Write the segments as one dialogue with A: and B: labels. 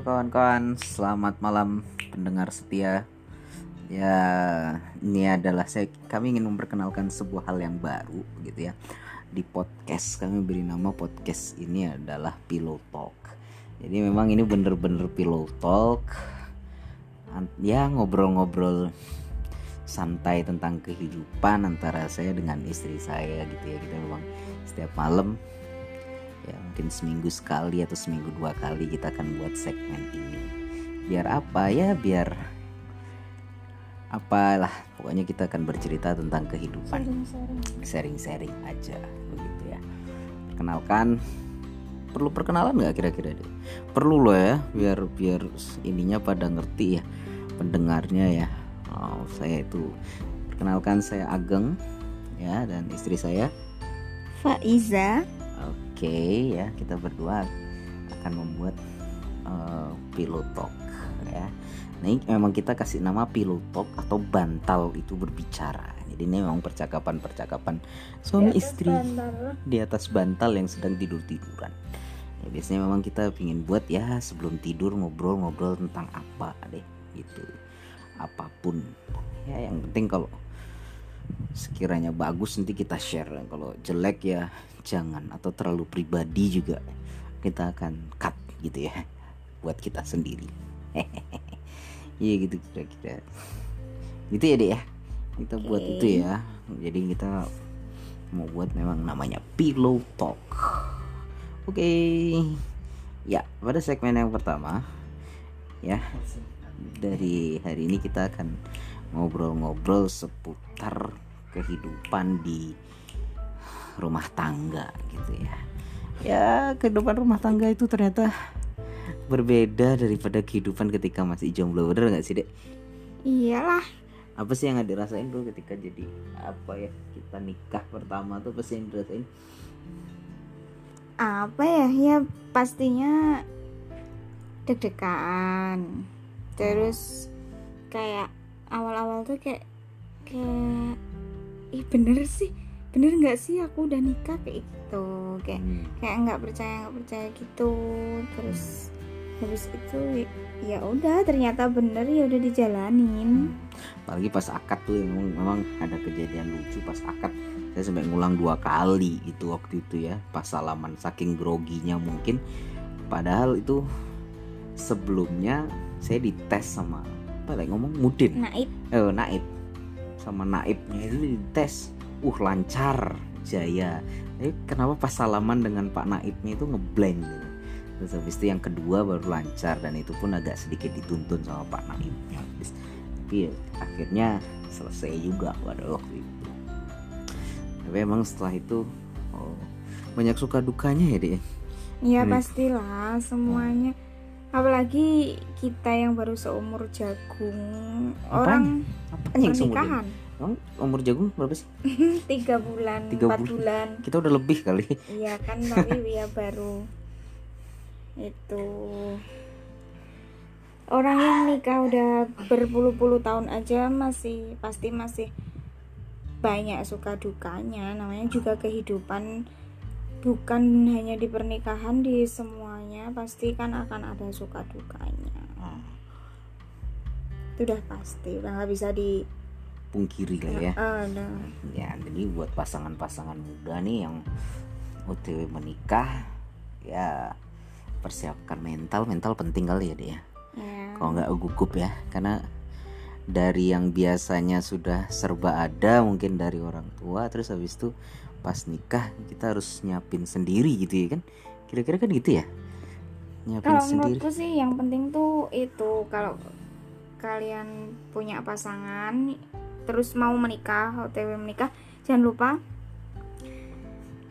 A: Kawan-kawan, selamat malam pendengar setia. Ya, ini adalah saya kami ingin memperkenalkan sebuah hal yang baru gitu ya. Di podcast kami beri nama podcast ini adalah Pillow Talk. Jadi memang ini bener-bener Pillow Talk. Ya ngobrol-ngobrol santai tentang kehidupan antara saya dengan istri saya gitu ya. Kita memang setiap malam ya mungkin seminggu sekali atau seminggu dua kali kita akan buat segmen ini. Biar apa ya? Biar apalah pokoknya kita akan bercerita tentang kehidupan. Sharing-sharing. Aja begitu ya. Perkenalkan perlu perkenalan nggak kira-kira deh perlu loh ya biar biar ininya pada ngerti ya pendengarnya ya. Oh, saya itu perkenalkan saya Ageng ya dan istri saya?
B: Faiza
A: Oke ya kita berdua akan membuat uh, pillow talk ya. Nah ini memang kita kasih nama pillow talk atau bantal itu berbicara. Jadi ini memang percakapan-percakapan suami istri di atas bantal yang sedang tidur tiduran. Ya, biasanya memang kita pingin buat ya sebelum tidur ngobrol-ngobrol tentang apa deh gitu. Apa pun ya yang penting kalau sekiranya bagus nanti kita share kalau jelek ya jangan atau terlalu pribadi juga kita akan cut gitu ya buat kita sendiri. Iya gitu kira-kira. Gitu ya deh ya? Kita buat
B: Oke.
A: itu ya. Jadi kita mau buat memang namanya pillow talk. Oke. Ya pada segmen yang pertama ya dari hari ini kita akan ngobrol-ngobrol seputar kehidupan di rumah tangga gitu ya. Ya kehidupan rumah tangga itu ternyata berbeda daripada kehidupan ketika masih jomblo bener nggak sih dek?
B: Iyalah.
A: Apa sih yang nggak dirasain tuh ketika jadi apa ya kita nikah pertama tuh apa sih yang dirasain?
B: Apa ya? Ya pastinya Deg-degan. Terus Kayak Awal-awal tuh kayak Kayak Ih bener sih Bener gak sih aku udah nikah kayak gitu? Kayak
A: Hmm.
B: kayak nggak percaya nggak percaya gitu. Terus habis itu ya udah ternyata bener ya udah dijalanin.
A: Apalagi pas akad tuh memang, memang ada kejadian lucu pas akad. Saya sampai ngulang dua kali gitu waktu itu ya pas salaman saking groginya mungkin. Padahal itu sebelumnya saya dites sama apa lagi ngomong? Mudin.
B: Naib.
A: Eh naib. Sama naibnya itu dites uh lancar jaya. Tapi kenapa pas salaman dengan pak naibnya itu ngeblank gitu? Terus habis itu yang kedua baru lancar dan itu pun agak sedikit dituntun sama pak naibnya. Habis- tapi ya, akhirnya selesai juga pada waktu itu. Tapi emang setelah itu oh, banyak suka dukanya ya deh
B: ya
A: Hmm.
B: pastilah semuanya. Apalagi kita yang baru seumur jagung orang
A: apa yang seumur
B: pernikahan
A: Emang umur jagung berapa sih?
B: Tiga bulan
A: Tiga
B: empat
A: bulan.
B: bulan.
A: Kita udah lebih kali.
B: Iya kan tapi ya baru. Itu. Orang yang nikah udah berpuluh-puluh tahun aja masih pasti masih banyak suka dukanya. Namanya juga kehidupan bukan hanya di pernikahan di semuanya pasti kan akan ada suka dukanya. Itu udah pasti udah nggak bisa di
A: pungkiri lah ya.
B: Eh, udah.
A: ya jadi buat pasangan-pasangan muda nih yang OTW menikah ya persiapkan mental. Mental penting kali ya dia
B: ya.
A: Kalau nggak gugup ya karena dari yang biasanya sudah serba ada mungkin dari orang tua terus habis itu pas nikah kita harus nyiapin sendiri gitu ya kan? Kira-kira kan gitu ya? Nyiapin
B: Kalau
A: sendiri.
B: menurutku sih yang penting tuh itu kalau kalian punya pasangan terus mau menikah, OTW menikah, jangan lupa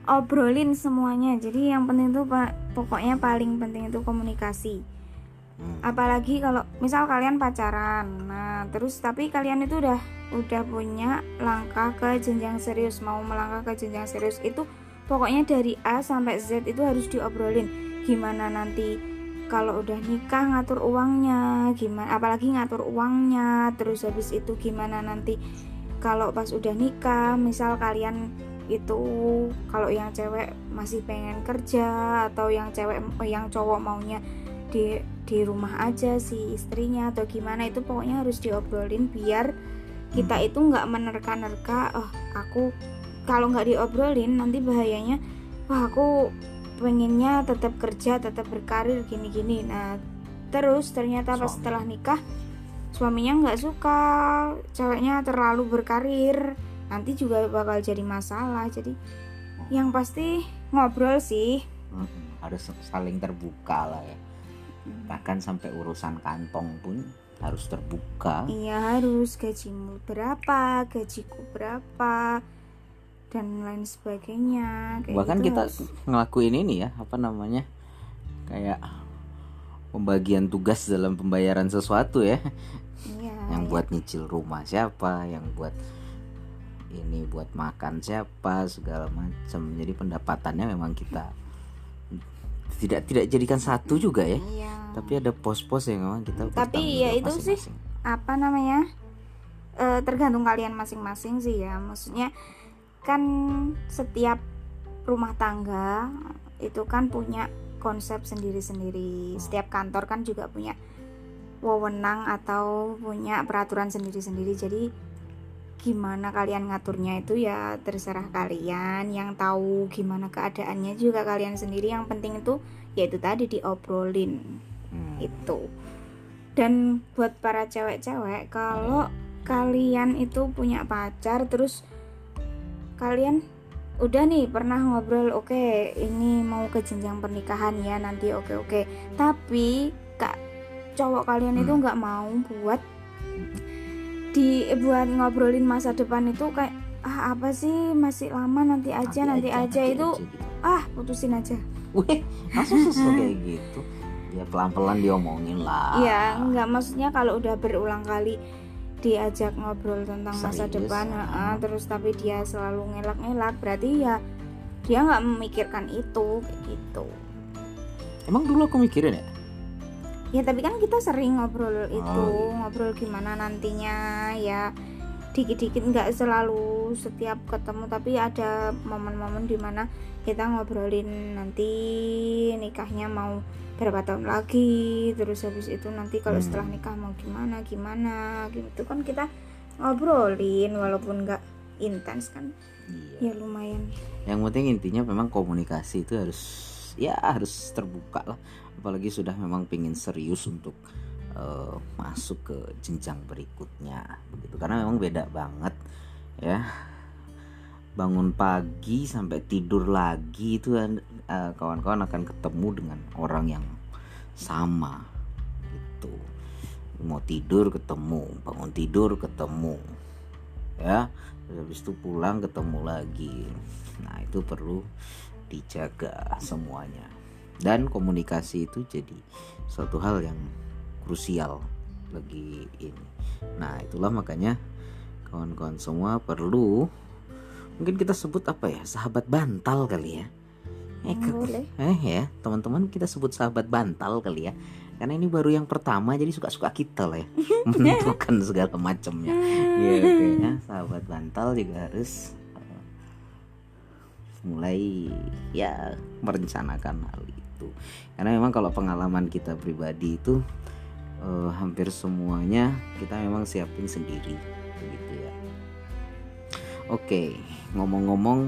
B: obrolin semuanya. Jadi yang penting tuh Pak, pokoknya paling penting itu komunikasi.
A: Hmm.
B: Apalagi kalau misal kalian pacaran. Nah, terus tapi kalian itu udah udah punya langkah ke jenjang serius, mau melangkah ke jenjang serius itu pokoknya dari A sampai Z itu harus diobrolin. Gimana nanti kalau udah nikah ngatur uangnya gimana apalagi ngatur uangnya terus habis itu gimana nanti kalau pas udah nikah misal kalian itu kalau yang cewek masih pengen kerja atau yang cewek yang cowok maunya di di rumah aja si istrinya atau gimana itu pokoknya harus diobrolin biar kita itu nggak menerka-nerka oh aku kalau nggak diobrolin nanti bahayanya wah aku pengennya tetap kerja tetap berkarir gini-gini. Nah terus ternyata pas setelah nikah suaminya nggak suka. Ceweknya terlalu berkarir. Nanti juga bakal jadi masalah. Jadi yang pasti ngobrol sih.
A: Mm-mm, harus saling terbuka lah ya. Bahkan sampai urusan kantong pun harus terbuka.
B: Iya harus gajimu berapa gajiku berapa dan lain sebagainya kayak
A: bahkan
B: gitu
A: kita
B: harus.
A: ngelakuin ini ya apa namanya kayak pembagian tugas dalam pembayaran sesuatu ya
B: iya,
A: yang
B: iya.
A: buat nyicil rumah siapa yang buat ini buat makan siapa segala macam jadi pendapatannya memang kita tidak tidak jadikan satu juga ya
B: iya
A: tapi ada pos-pos yang memang kita
B: Tapi ya itu sih.
A: masing-masing.
B: apa namanya Eh, tergantung kalian masing-masing sih ya maksudnya kan setiap rumah tangga itu kan punya konsep sendiri-sendiri. Setiap kantor kan juga punya wewenang atau punya peraturan sendiri-sendiri. Jadi gimana kalian ngaturnya itu ya terserah kalian. Yang tahu gimana keadaannya juga kalian sendiri. Yang penting itu yaitu tadi diobrolin.
A: Hmm.
B: itu. Dan buat para cewek-cewek kalau kalian itu punya pacar terus kalian udah nih pernah ngobrol oke ini mau ke jenjang pernikahan ya nanti oke oke tapi kak cowok kalian itu
A: Hmm.
B: nggak mau buat di buat ngobrolin masa depan itu kayak ah apa sih masih lama nanti aja nanti, aja,
A: nanti
B: itu
A: gitu.
B: ah putusin aja
A: Wih, langsung kayak gitu. Ya pelan-pelan diomongin lah.
B: Iya, enggak maksudnya kalau udah berulang kali diajak ngobrol tentang masa
A: Serius,
B: depan, heeh, terus tapi dia selalu ngelak-ngelak, berarti ya dia nggak memikirkan itu kayak gitu.
A: Emang dulu aku mikirin ya.
B: Ya tapi kan kita sering ngobrol itu,
A: iya.
B: ngobrol gimana nantinya ya dikit-dikit nggak selalu setiap ketemu tapi ada momen-momen di mana kita ngobrolin nanti nikahnya mau berapa tahun lagi terus habis itu nanti kalau
A: Hmm.
B: setelah nikah mau gimana gimana gitu kan kita ngobrolin walaupun nggak intens kan
A: Iya.
B: ya lumayan
A: Yang penting intinya memang komunikasi itu harus ya harus terbuka lah. Apalagi sudah memang pingin serius untuk eh, masuk ke jenjang berikutnya begitu. Karena memang beda banget ya. Bangun pagi sampai tidur lagi itu kan, eh, kawan-kawan akan ketemu dengan orang yang sama gitu. Mau tidur ketemu, bangun tidur ketemu. Ya, habis itu pulang ketemu lagi nah itu perlu dijaga semuanya dan komunikasi itu jadi suatu hal yang krusial bagi ini nah itulah makanya kawan-kawan semua perlu mungkin kita sebut apa ya sahabat bantal kali ya. Eh,
B: Hmm,
A: ke- eh ya teman-teman kita sebut sahabat bantal kali ya. Karena ini baru yang pertama jadi suka-suka kita lah ya. Menentukan segala macamnya. Iya kayaknya sahabat bantal juga harus eh, mulai ya merencanakan hal itu. Karena memang kalau pengalaman kita pribadi itu eh, hampir semuanya kita memang siapin sendiri. ya oke ngomong-ngomong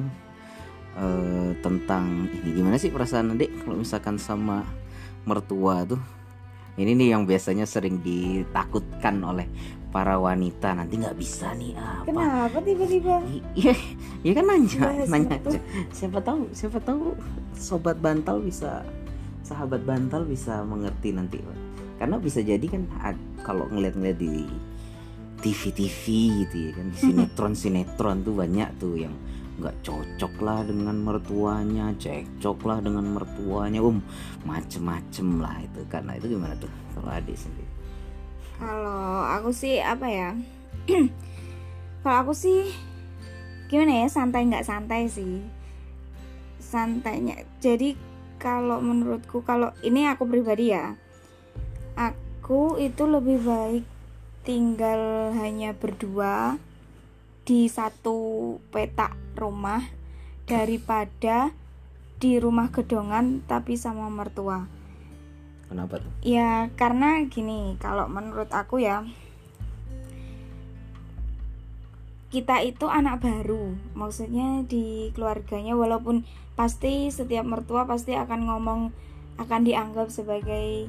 A: eh, tentang ini gimana sih perasaan adik kalau misalkan sama mertua tuh? Ini nih yang biasanya sering ditakutkan oleh para wanita. Nanti nggak bisa nih apa?
B: Kenapa tiba-tiba?
A: Iya, iya kan nanya,
B: Bahas
A: nanya aja. Siapa tahu, siapa tahu sobat bantal bisa, sahabat bantal bisa mengerti nanti. Karena bisa jadi kan ad- kalau ngeliat-ngeliat di TV-TV gitu ya kan, di sinetron-sinetron tuh banyak tuh yang nggak cocok lah dengan mertuanya, cekcok lah dengan mertuanya, um macem-macem lah itu. Karena itu gimana tuh kalau adik sendiri?
B: Kalau aku sih apa ya? Kalau aku sih gimana ya santai nggak santai sih santainya. Jadi kalau menurutku kalau ini aku pribadi ya, aku itu lebih baik tinggal hanya berdua di satu petak rumah daripada di rumah gedongan tapi sama mertua.
A: kenapa tuh
B: ya karena gini kalau menurut aku ya kita itu anak baru maksudnya di keluarganya walaupun pasti setiap mertua pasti akan ngomong akan dianggap sebagai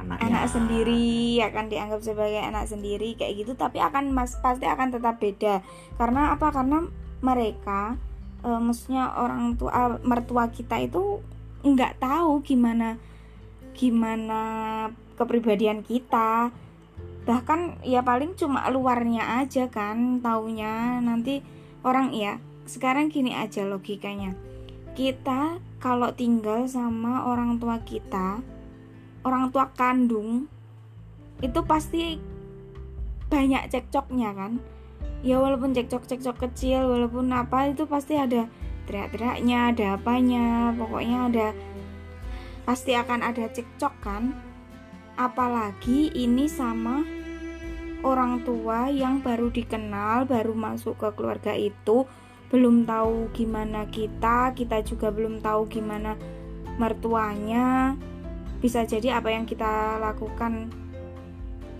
A: anaknya
B: anak sendiri akan dianggap sebagai anak sendiri kayak gitu tapi akan mas pasti akan tetap beda. Karena apa? Karena mereka e, maksudnya orang tua mertua kita itu nggak tahu gimana gimana kepribadian kita. Bahkan ya paling cuma luarnya aja kan taunya nanti orang ya sekarang gini aja logikanya. Kita kalau tinggal sama orang tua kita orang tua kandung itu pasti banyak cekcoknya kan. Ya walaupun cekcok-cekcok kecil walaupun apa itu pasti ada teriak-teriaknya ada apanya pokoknya ada pasti akan ada cekcok kan. Apalagi ini sama orang tua yang baru dikenal baru masuk ke keluarga itu belum tahu gimana kita kita juga belum tahu gimana mertuanya bisa jadi apa yang kita lakukan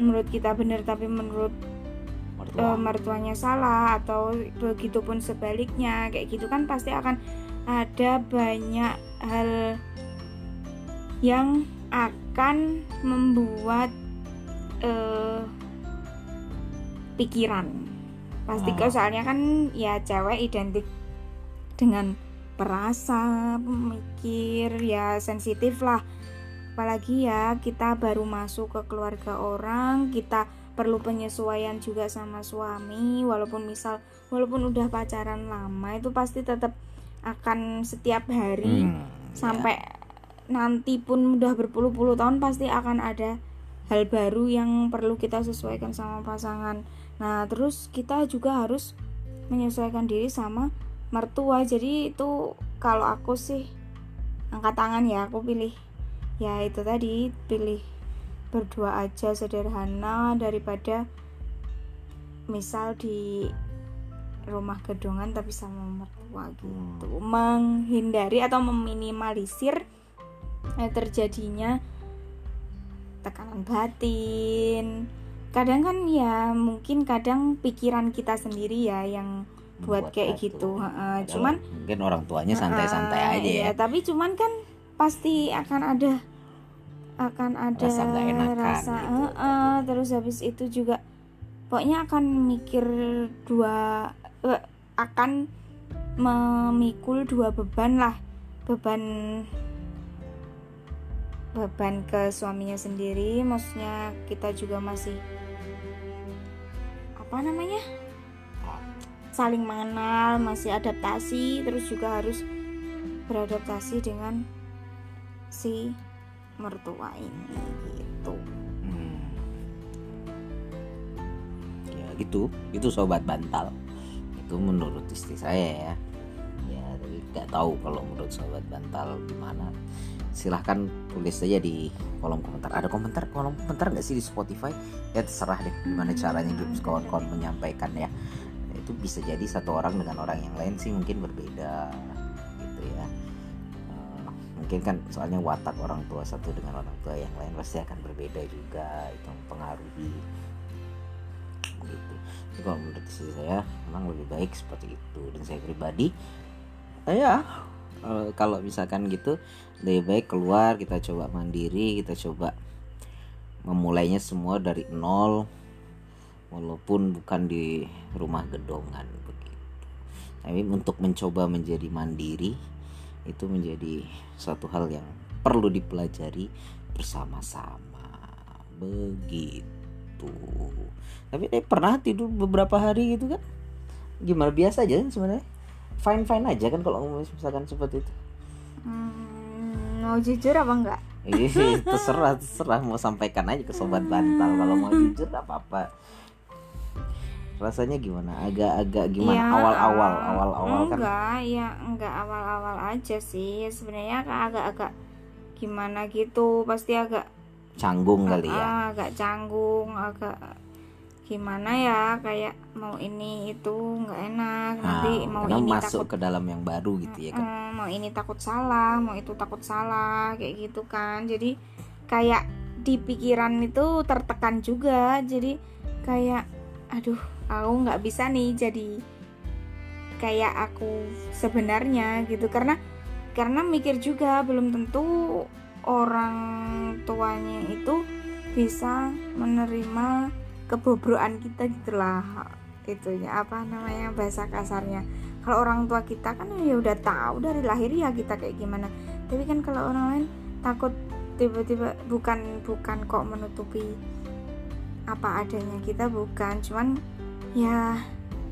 B: menurut kita benar tapi menurut
A: mertua.
B: uh, mertuanya salah atau begitupun sebaliknya kayak gitu kan pasti akan ada banyak hal yang akan membuat uh, pikiran. Pasti
A: Ah.
B: kok soalnya kan ya cewek identik dengan perasa pemikir ya sensitif lah apalagi ya kita baru masuk ke keluarga orang kita perlu penyesuaian juga sama suami walaupun misal walaupun udah pacaran lama itu pasti tetap akan setiap hari
A: Hmm,
B: sampai nanti pun udah berpuluh-puluh tahun pasti akan ada hal baru yang perlu kita sesuaikan sama pasangan. Nah, terus kita juga harus menyesuaikan diri sama mertua. Jadi itu kalau aku sih angkat tangan ya, aku pilih ya itu tadi pilih berdua aja sederhana daripada misal di rumah gedongan tapi sama mertua gitu. Menghindari atau meminimalisir eh, terjadinya tekanan batin. Kadang kan ya mungkin kadang pikiran kita sendiri ya yang buat
A: Buat
B: kayak gitu.
A: Padahal
B: cuman
A: mungkin orang tuanya santai-santai
B: Heeh,
A: aja ya.
B: iya, tapi cuman kan pasti akan ada akan ada
A: Rasa enakan
B: rasa,
A: gitu.
B: heeh, terus habis itu juga pokoknya akan mikir dua eh, akan memikul dua beban lah beban beban ke suaminya sendiri maksudnya kita juga masih apa namanya saling mengenal masih adaptasi terus juga harus beradaptasi dengan si mertua ini gitu.
A: Hmm. ya gitu. Itu sobat bantal. Itu menurut istri saya ya. Ya tapi nggak tahu kalau menurut sobat bantal gimana. Silahkan tulis saja di kolom komentar. Ada komentar kolom komentar nggak sih di Spotify? Ya terserah deh gimana caranya kawan-kawan menyampaikan ya. Itu bisa jadi satu orang dengan orang yang lain sih mungkin berbeda gitu ya mungkin kan soalnya watak orang tua satu dengan orang tua yang lain pasti akan berbeda juga itu mempengaruhi. Gitu. Jadi kalau menurut istri saya memang lebih baik seperti itu. Dan saya pribadi eh, ya eh, kalau misalkan gitu lebih baik keluar kita coba mandiri kita coba memulainya semua dari nol walaupun bukan di rumah gedongan begitu. Tapi untuk mencoba menjadi mandiri itu menjadi suatu hal yang perlu dipelajari bersama-sama. Begitu. Tapi eh, pernah tidur beberapa hari gitu kan? Gimana? Biasa aja kan sebenarnya? Fine fine aja kan kalau misalkan seperti itu?
B: Hmm, mau jujur apa enggak?
A: Ih, terserah terserah. Mau sampaikan aja ke sobat bantal. Kalau mau jujur gak apa-apa rasanya gimana? Agak-agak gimana?
B: Ya,
A: awal-awal awal-awal kan?
B: enggak ya enggak awal-awal aja sih. Sebenarnya agak-agak gimana gitu pasti agak
A: canggung kali ya?
B: Agak canggung agak gimana ya kayak mau ini itu nggak enak. Nanti
A: Nah,
B: mau
A: karena
B: ini
A: masuk
B: takut
A: ke dalam yang baru gitu ya kan?
B: Mau ini takut salah mau itu takut salah kayak gitu kan. Jadi kayak di pikiran itu tertekan juga. Jadi kayak aduh aku nggak bisa nih jadi kayak aku sebenarnya gitu. Karena karena mikir juga belum tentu orang tuanya itu bisa menerima kebobrokan kita gitulah itunya apa namanya bahasa kasarnya. Kalau orang tua kita kan ya udah tahu dari lahir ya kita kayak gimana. Tapi kan kalau orang lain takut tiba-tiba bukan bukan kok menutupi apa adanya kita bukan. Cuman ya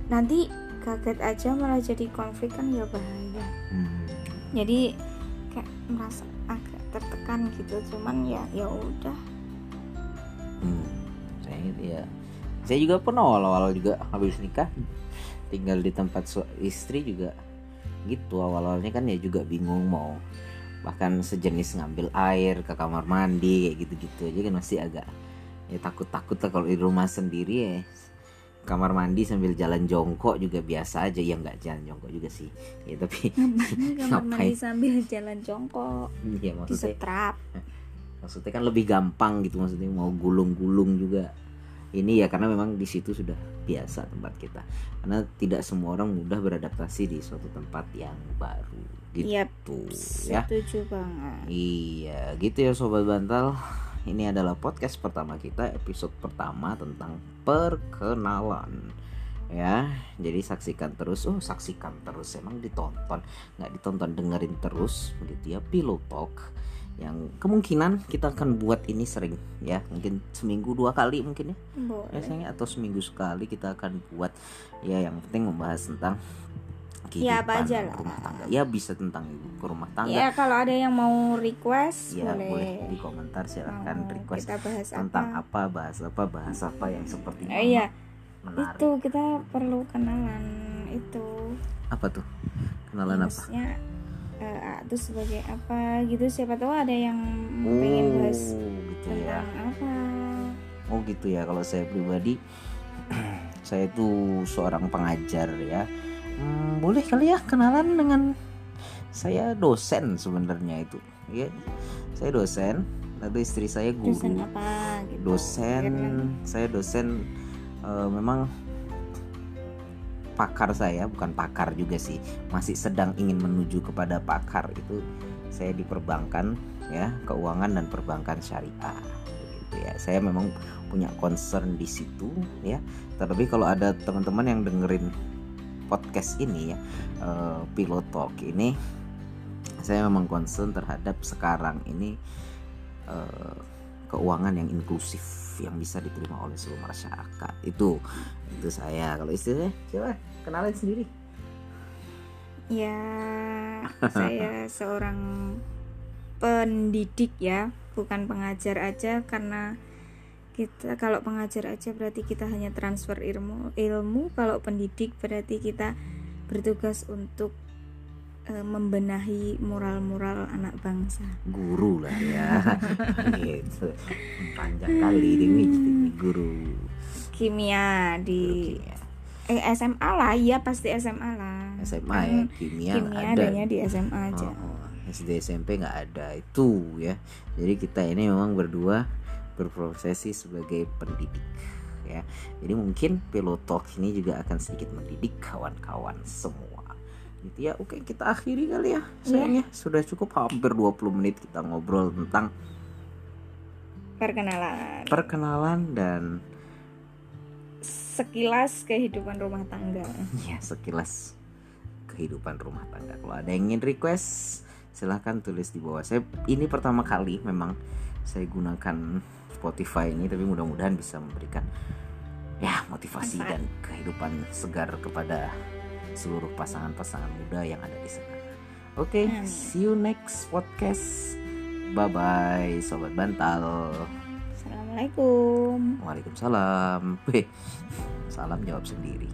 B: nanti kaget aja malah jadi konflik kan ya bahaya
A: Hmm.
B: jadi kayak merasa agak tertekan gitu cuman ya ya udah
A: Hmm. Saya gitu ya. Saya juga pernah awal-awal juga habis nikah tinggal di tempat istri juga gitu awal-awalnya kan ya juga bingung mau bahkan sejenis ngambil air ke kamar mandi kayak gitu-gitu aja kan masih agak ya takut-takut lah kalau di rumah sendiri ya kamar mandi sambil jalan jongkok juga biasa aja. Ya nggak jalan jongkok juga sih. Ya tapi
B: kamar mandi sambil jalan jongkok?
A: Ya maksudnya
B: disetrap.
A: Maksudnya kan lebih gampang gitu maksudnya mau gulung-gulung juga. Ini ya karena memang di situ sudah biasa tempat kita. Karena tidak semua orang mudah beradaptasi di suatu tempat yang baru gitu
B: Yap,
A: ya.
B: setuju banget.
A: Iya gitu ya sobat bantal ini adalah podcast pertama kita episode pertama tentang perkenalan. Ya jadi saksikan terus. Oh saksikan terus emang ditonton. Nggak ditonton dengerin terus. Begitu ya Pillow Talk yang kemungkinan kita akan buat ini sering ya. Mungkin seminggu dua kali mungkin ya.
B: Boleh.
A: Biasanya atau seminggu sekali kita akan buat. Ya yang penting membahas tentang
B: Ya, apa
A: kehidupan
B: aja lah.
A: rumah tangga. Ya bisa tentang ke rumah tangga.
B: Ya kalau ada yang mau request
A: ya
B: boleh,
A: boleh di komentar silahkan
B: Mau
A: request
B: kita bahas
A: tentang
B: apa?
A: apa bahas apa bahas apa yang seperti
B: Eh, iya.
A: menarik.
B: Itu kita perlu kenalan itu.
A: Apa tuh? Kenalan apa?
B: Maksudnya eh, ah, itu sebagai apa gitu siapa tahu ada yang pengen bahas
A: gitu ya.
B: apa.
A: Oh gitu ya. Kalau saya pribadi saya itu seorang pengajar ya Hmm, boleh kali ya kenalan dengan saya dosen sebenarnya itu. Ya saya dosen. Lalu istri saya guru.
B: Dosen apa gitu?
A: Dosen. Saya dosen eh, memang pakar saya bukan pakar juga sih. Masih sedang ingin menuju kepada pakar itu. Saya di perbankan ya keuangan dan perbankan syariah. Gitu ya. Saya memang punya concern di situ ya. Terlebih kalau ada teman-teman yang dengerin podcast ini ya eh, Pilot Talk ini saya memang concern terhadap sekarang ini eh, keuangan yang inklusif yang bisa diterima oleh seluruh masyarakat. Itu itu saya. Kalau istilahnya coba kenalin sendiri.
B: Ya saya seorang pendidik ya bukan pengajar aja karena kita kalau pengajar aja berarti kita hanya transfer ilmu ilmu. Kalau pendidik berarti kita bertugas untuk eh, membenahi moral-moral anak bangsa.
A: Guru lah ya. Gitu panjang kali ini ini guru.
B: Kimia
A: guru
B: di
A: kimia.
B: eh SMA lah. Iya pasti SMA lah.
A: SMA
B: Kan
A: ya kimia, nggak
B: kimia
A: ada.
B: adanya di SMA aja.
A: Oh, oh. SD SMP nggak ada. Itu ya. Jadi kita ini memang berdua berprofesi sebagai pendidik ya. Jadi mungkin Pilot Talk ini juga akan sedikit mendidik kawan-kawan semua. Gitu ya oke kita akhiri kali ya sayangnya. Sudah cukup hampir 20 menit kita ngobrol tentang
B: perkenalan.
A: perkenalan dan
B: sekilas kehidupan rumah tangga.
A: Ya sekilas kehidupan rumah tangga. Kalau ada yang ingin request silahkan tulis di bawah. Saya ini pertama kali memang saya gunakan Spotify ini tapi mudah-mudahan bisa memberikan ya motivasi
B: Manfaat.
A: dan kehidupan segar kepada seluruh pasangan-pasangan muda yang ada di sana. Oke,
B: Amin.
A: see you next podcast. Bye bye, sobat bantal.
B: Assalamualaikum
A: Waalaikumsalam. Salam jawab sendiri.